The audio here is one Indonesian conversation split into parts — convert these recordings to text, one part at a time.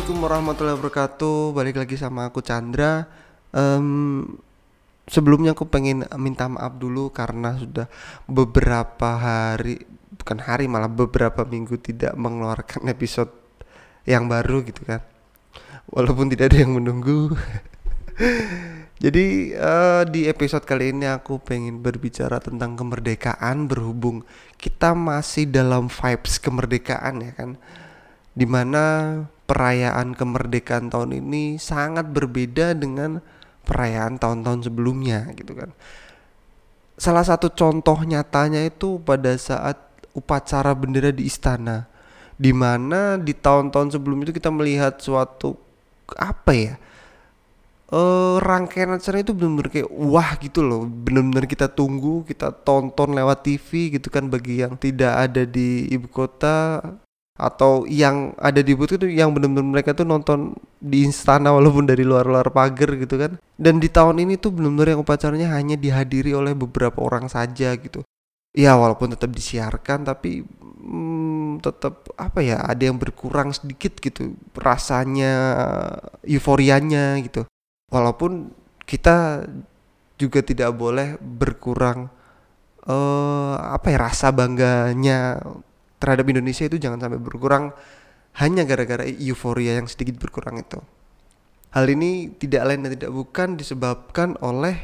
Assalamualaikum warahmatullahi wabarakatuh. Balik lagi sama aku Chandra. Em, sebelumnya aku pengen minta maaf dulu karena sudah beberapa hari, bukan hari malah beberapa minggu tidak mengeluarkan episode yang baru gitu kan. Walaupun tidak ada yang menunggu. Jadi eh, di episode kali ini aku pengen berbicara tentang kemerdekaan berhubung kita masih dalam vibes kemerdekaan ya kan di mana perayaan kemerdekaan tahun ini sangat berbeda dengan perayaan tahun-tahun sebelumnya gitu kan. Salah satu contoh nyatanya itu pada saat upacara bendera di istana, di mana di tahun-tahun sebelum itu kita melihat suatu apa ya? eh rangkaian acara itu benar-benar kayak wah gitu loh benar-benar kita tunggu kita tonton lewat TV gitu kan bagi yang tidak ada di ibu kota atau yang ada di booth itu yang benar-benar mereka tuh nonton di istana walaupun dari luar-luar pagar gitu kan. Dan di tahun ini tuh benar-benar yang upacaranya hanya dihadiri oleh beberapa orang saja gitu. Ya walaupun tetap disiarkan tapi hmm, tetap apa ya ada yang berkurang sedikit gitu rasanya euforianya gitu. Walaupun kita juga tidak boleh berkurang eh apa ya rasa bangganya terhadap Indonesia itu jangan sampai berkurang hanya gara-gara euforia yang sedikit berkurang itu. Hal ini tidak lain dan tidak bukan disebabkan oleh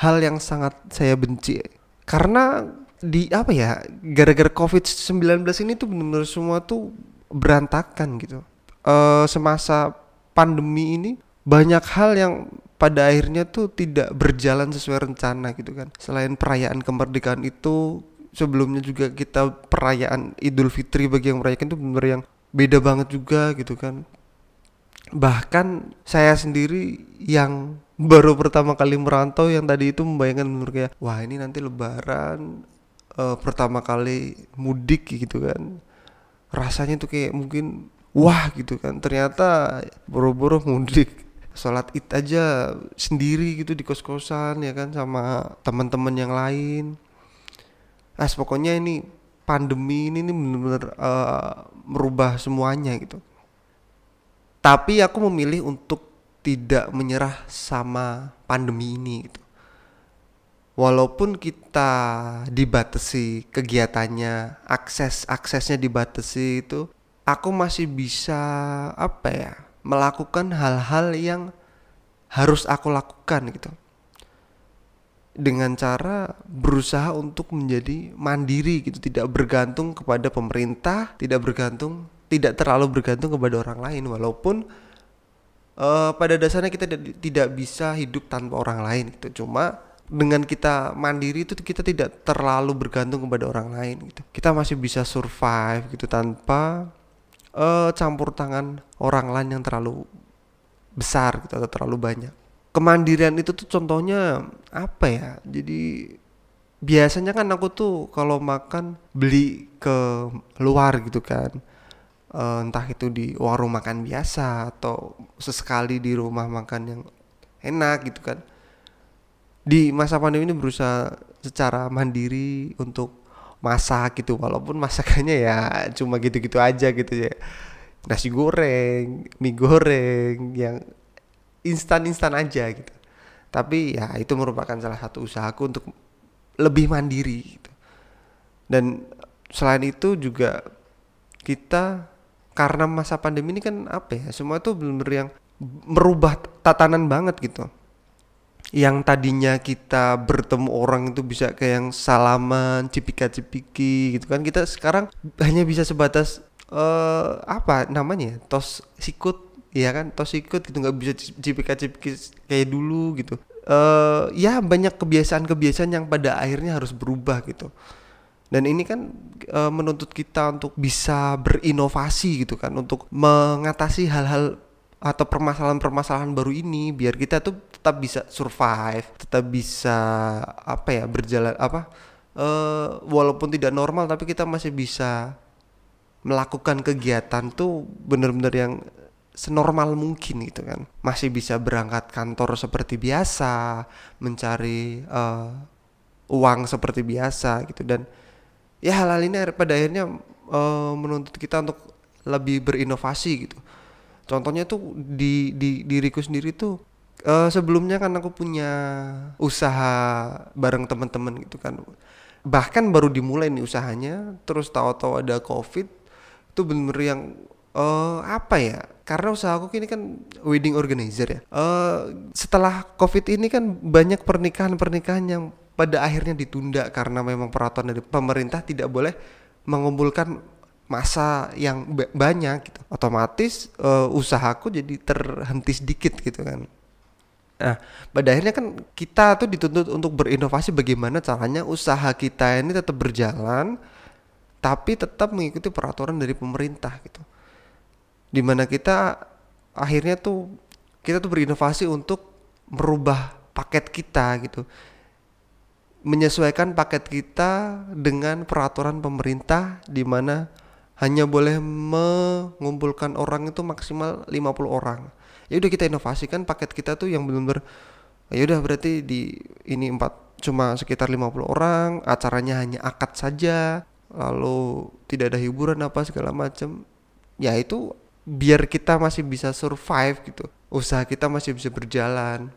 hal yang sangat saya benci. Karena di apa ya, gara-gara COVID-19 ini tuh benar-benar semua tuh berantakan gitu. Eh semasa pandemi ini banyak hal yang pada akhirnya tuh tidak berjalan sesuai rencana gitu kan. Selain perayaan kemerdekaan itu sebelumnya juga kita perayaan Idul Fitri bagi yang merayakan itu benar yang beda banget juga gitu kan. Bahkan saya sendiri yang baru pertama kali merantau yang tadi itu membayangkan benar kayak wah ini nanti lebaran eh, pertama kali mudik gitu kan. Rasanya tuh kayak mungkin wah gitu kan. Ternyata boro-boro mudik sholat id aja sendiri gitu di kos-kosan ya kan sama teman-teman yang lain Nah, pokoknya ini pandemi ini nih bener-bener eh, merubah semuanya gitu. Tapi aku memilih untuk tidak menyerah sama pandemi ini gitu. Walaupun kita dibatasi kegiatannya, akses aksesnya dibatasi itu, aku masih bisa apa ya, melakukan hal-hal yang harus aku lakukan gitu dengan cara berusaha untuk menjadi mandiri gitu tidak bergantung kepada pemerintah tidak bergantung tidak terlalu bergantung kepada orang lain walaupun eh, pada dasarnya kita tidak, bisa hidup tanpa orang lain gitu. Cuma dengan kita mandiri itu kita tidak terlalu bergantung kepada orang lain gitu. Kita masih bisa survive gitu tanpa eh, campur tangan orang lain yang terlalu besar gitu atau terlalu banyak kemandirian itu tuh contohnya apa ya? Jadi biasanya kan aku tuh kalau makan beli ke luar gitu kan. Eh, entah itu di warung makan biasa atau sesekali di rumah makan yang enak gitu kan. Di masa pandemi ini berusaha secara mandiri untuk masak gitu. Walaupun masakannya ya cuma gitu-gitu aja gitu ya. Nasi goreng mie goreng yang instan-instan aja gitu. Tapi ya itu merupakan salah satu usahaku untuk lebih mandiri gitu. Dan selain itu juga kita karena masa pandemi ini kan apa ya semua itu benar-benar yang merubah tatanan banget gitu yang tadinya kita bertemu orang itu bisa kayak yang salaman cipika cipiki gitu kan kita sekarang hanya bisa sebatas eh apa namanya ya, tos sikut Iya kan tos ikut gitu nggak bisa cipika cipiki kayak dulu gitu. Eh ya banyak kebiasaan-kebiasaan yang pada akhirnya harus berubah gitu. Dan ini kan eh, menuntut kita untuk bisa berinovasi gitu kan untuk mengatasi hal-hal atau permasalahan-permasalahan baru ini biar kita tuh tetap bisa survive tetap bisa apa ya berjalan apa eh walaupun tidak normal tapi kita masih bisa melakukan kegiatan tuh bener-bener yang senormal mungkin gitu kan. Masih bisa berangkat kantor seperti biasa mencari eh, uang seperti biasa gitu. Dan ya hal-hal ini pada akhirnya eh, menuntut kita untuk lebih berinovasi gitu. Contohnya tuh di di diriku sendiri tuh uh, sebelumnya kan aku punya usaha bareng teman-teman gitu kan. Bahkan baru dimulai nih usahanya terus tahu-tahu ada covid itu bener-bener yang uh, apa ya karena usaha aku ini kan wedding organizer ya. Uh, setelah covid ini kan banyak pernikahan-pernikahan yang pada akhirnya ditunda karena memang peraturan dari pemerintah tidak boleh mengumpulkan masa yang banyak gitu. Otomatis uh, usahaku jadi terhenti sedikit gitu kan. Nah, pada akhirnya kan kita tuh dituntut untuk berinovasi bagaimana caranya usaha kita ini tetap berjalan tapi tetap mengikuti peraturan dari pemerintah gitu. Di mana kita akhirnya tuh kita tuh berinovasi untuk merubah paket kita gitu. Menyesuaikan paket kita dengan peraturan pemerintah di mana hanya boleh mengumpulkan orang itu maksimal 50 orang ya udah kita inovasikan paket kita tuh yang benar-benar ya udah berarti di ini empat cuma sekitar 50 orang acaranya hanya akad saja lalu tidak ada hiburan apa segala macam ya itu biar kita masih bisa survive gitu. Usaha kita masih bisa berjalan.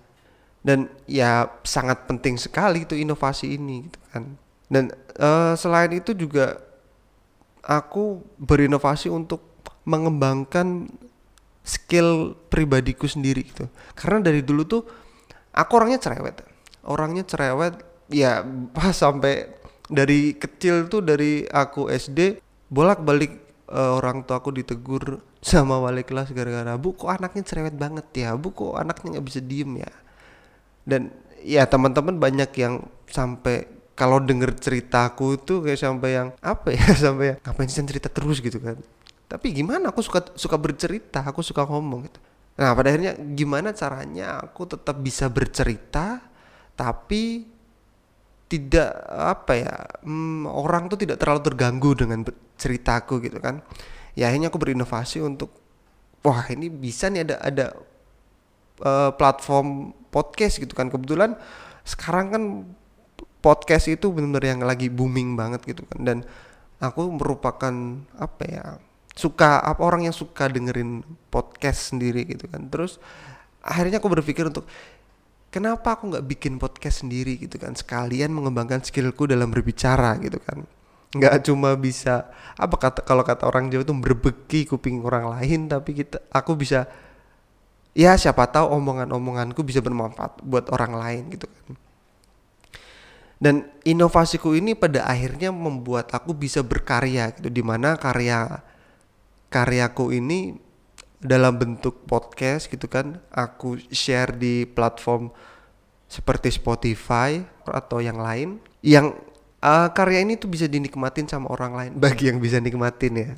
Dan ya sangat penting sekali itu inovasi ini gitu kan. Dan uh, selain itu juga aku berinovasi untuk mengembangkan skill pribadiku sendiri gitu. Karena dari dulu tuh aku orangnya cerewet. Orangnya cerewet ya pas sampai dari kecil tuh dari aku SD bolak-balik uh, orang tua aku ditegur sama wali kelas gara-gara bu kok anaknya cerewet banget ya? Bu kok anaknya nggak bisa diem ya? Dan ya teman-teman banyak yang sampai kalau denger ceritaku tuh kayak sampai yang apa ya? Sampai yang ngapain sih cerita terus? gitu kan. Tapi gimana? Aku suka suka bercerita aku suka ngomong gitu. Nah pada akhirnya gimana caranya aku tetap bisa bercerita tapi tidak apa ya hmm, orang tuh tidak terlalu terganggu dengan ceritaku gitu kan. Ya akhirnya aku berinovasi untuk wah ini bisa nih ada ada uh, platform podcast gitu kan. Kebetulan sekarang kan podcast itu benar-benar yang lagi booming banget gitu kan. Dan aku merupakan apa ya suka apa orang yang suka dengerin podcast sendiri gitu kan. Terus akhirnya aku berpikir untuk kenapa aku nggak bikin podcast sendiri gitu kan? Sekalian mengembangkan skillku dalam berbicara gitu kan. Nggak cuma bisa apa kata kalau kata orang Jawa itu berbeki kuping orang lain tapi kita aku bisa ya siapa tahu omongan-omonganku bisa bermanfaat buat orang lain gitu kan. Dan inovasiku ini pada akhirnya membuat aku bisa berkarya gitu di mana karya karyaku ini dalam bentuk podcast gitu kan aku share di platform seperti Spotify atau yang lain yang uh, karya ini tuh bisa dinikmatin sama orang lain bagi yang bisa nikmatin ya.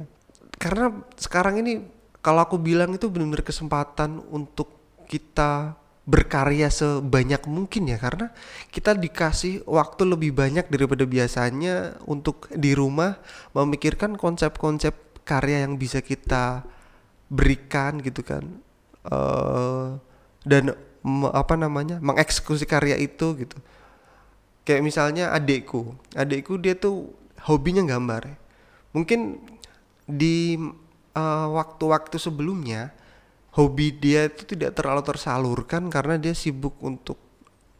Karena sekarang ini kalau aku bilang itu benar-benar kesempatan untuk kita berkarya sebanyak mungkin ya karena kita dikasih waktu lebih banyak daripada biasanya untuk di rumah memikirkan konsep-konsep karya yang bisa kita berikan gitu kan. Uh, dan apa namanya mengeksekusi karya itu gitu. Kayak misalnya adikku adikku dia tuh hobinya gambar. Mungkin di uh, waktu-waktu sebelumnya hobi dia itu tidak terlalu tersalurkan karena dia sibuk untuk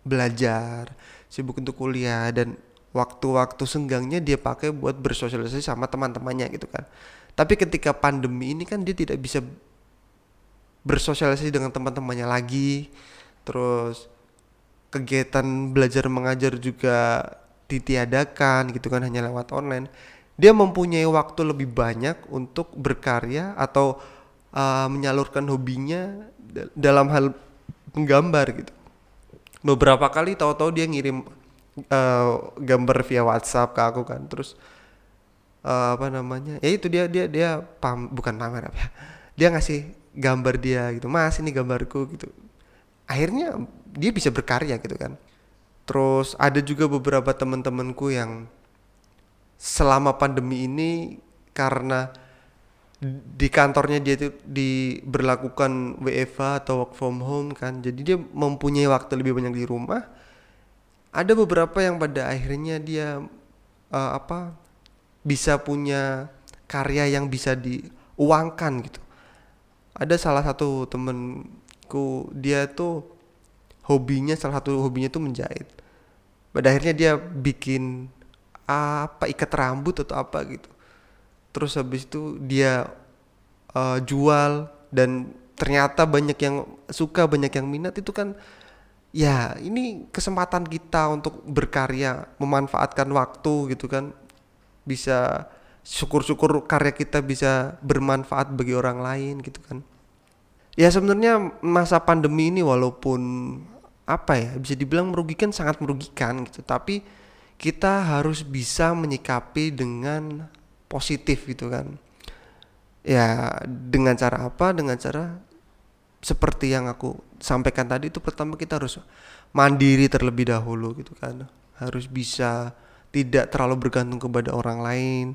belajar sibuk untuk kuliah dan waktu-waktu senggangnya dia pakai buat bersosialisasi sama teman-temannya gitu kan tapi ketika pandemi ini kan dia tidak bisa bersosialisasi dengan teman-temannya lagi. Terus kegiatan belajar mengajar juga ditiadakan gitu kan hanya lewat online. Dia mempunyai waktu lebih banyak untuk berkarya atau uh, menyalurkan hobinya dalam hal menggambar gitu. Beberapa kali tahu-tahu dia ngirim uh, gambar via WhatsApp ke aku kan. Terus uh, apa namanya ya itu dia dia dia pam bukan pamer apa ya dia ngasih gambar dia gitu mas ini gambarku gitu. Akhirnya dia bisa berkarya gitu kan. Terus ada juga beberapa teman-temanku yang selama pandemi ini karena di kantornya dia itu diberlakukan WFH atau work from home kan jadi dia mempunyai waktu lebih banyak di rumah. Ada beberapa yang pada akhirnya dia uh, apa bisa punya karya yang bisa diuangkan gitu. Ada salah satu temenku dia tuh hobinya salah satu hobinya tuh menjahit. Pada akhirnya dia bikin apa ikat rambut atau apa gitu. Terus habis itu dia uh, jual dan ternyata banyak yang suka banyak yang minat itu kan ya ini kesempatan kita untuk berkarya memanfaatkan waktu gitu kan bisa syukur-syukur karya kita bisa bermanfaat bagi orang lain gitu kan. Ya sebenarnya masa pandemi ini walaupun apa ya bisa dibilang merugikan sangat merugikan gitu. Tapi kita harus bisa menyikapi dengan positif gitu kan. Ya dengan cara apa? Dengan cara seperti yang aku sampaikan tadi itu pertama kita harus mandiri terlebih dahulu gitu kan. Harus bisa tidak terlalu bergantung kepada orang lain.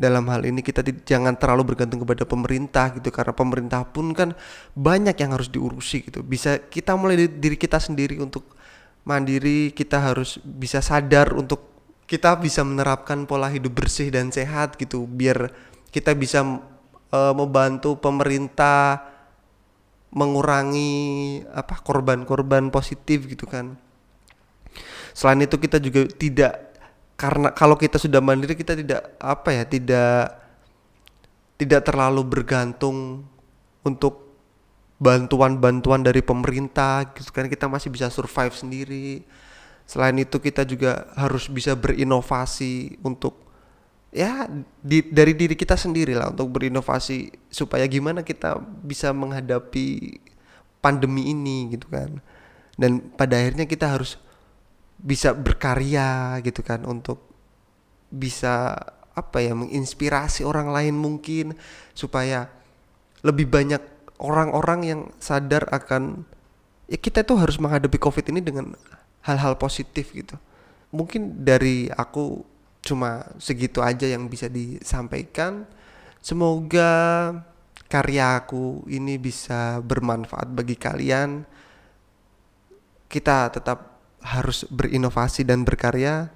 Dalam hal ini kita jangan terlalu bergantung kepada pemerintah gitu karena pemerintah pun kan banyak yang harus diurusi gitu. Bisa kita mulai dari diri kita sendiri untuk mandiri kita harus bisa sadar untuk kita bisa menerapkan pola hidup bersih dan sehat gitu biar kita bisa uh, membantu pemerintah mengurangi apa korban-korban positif gitu kan. Selain itu kita juga tidak karena kalau kita sudah mandiri kita tidak apa ya tidak tidak terlalu bergantung untuk bantuan-bantuan dari pemerintah gitu kan. Kita masih bisa survive sendiri. Selain itu kita juga harus bisa berinovasi untuk ya di, dari diri kita sendiri lah untuk berinovasi supaya gimana kita bisa menghadapi pandemi ini gitu kan. Dan pada akhirnya kita harus bisa berkarya gitu kan untuk bisa apa ya menginspirasi orang lain mungkin supaya lebih banyak orang-orang yang sadar akan ya kita tuh harus menghadapi covid ini dengan hal-hal positif gitu. Mungkin dari aku cuma segitu aja yang bisa disampaikan. Semoga karya aku ini bisa bermanfaat bagi kalian. Kita tetap harus berinovasi dan berkarya,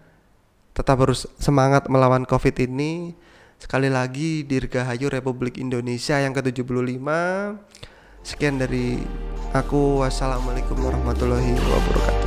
tetap harus semangat melawan Covid ini. Sekali lagi Dirgahayu Republik Indonesia yang ke-75. Sekian dari aku. Wassalamualaikum warahmatullahi wabarakatuh.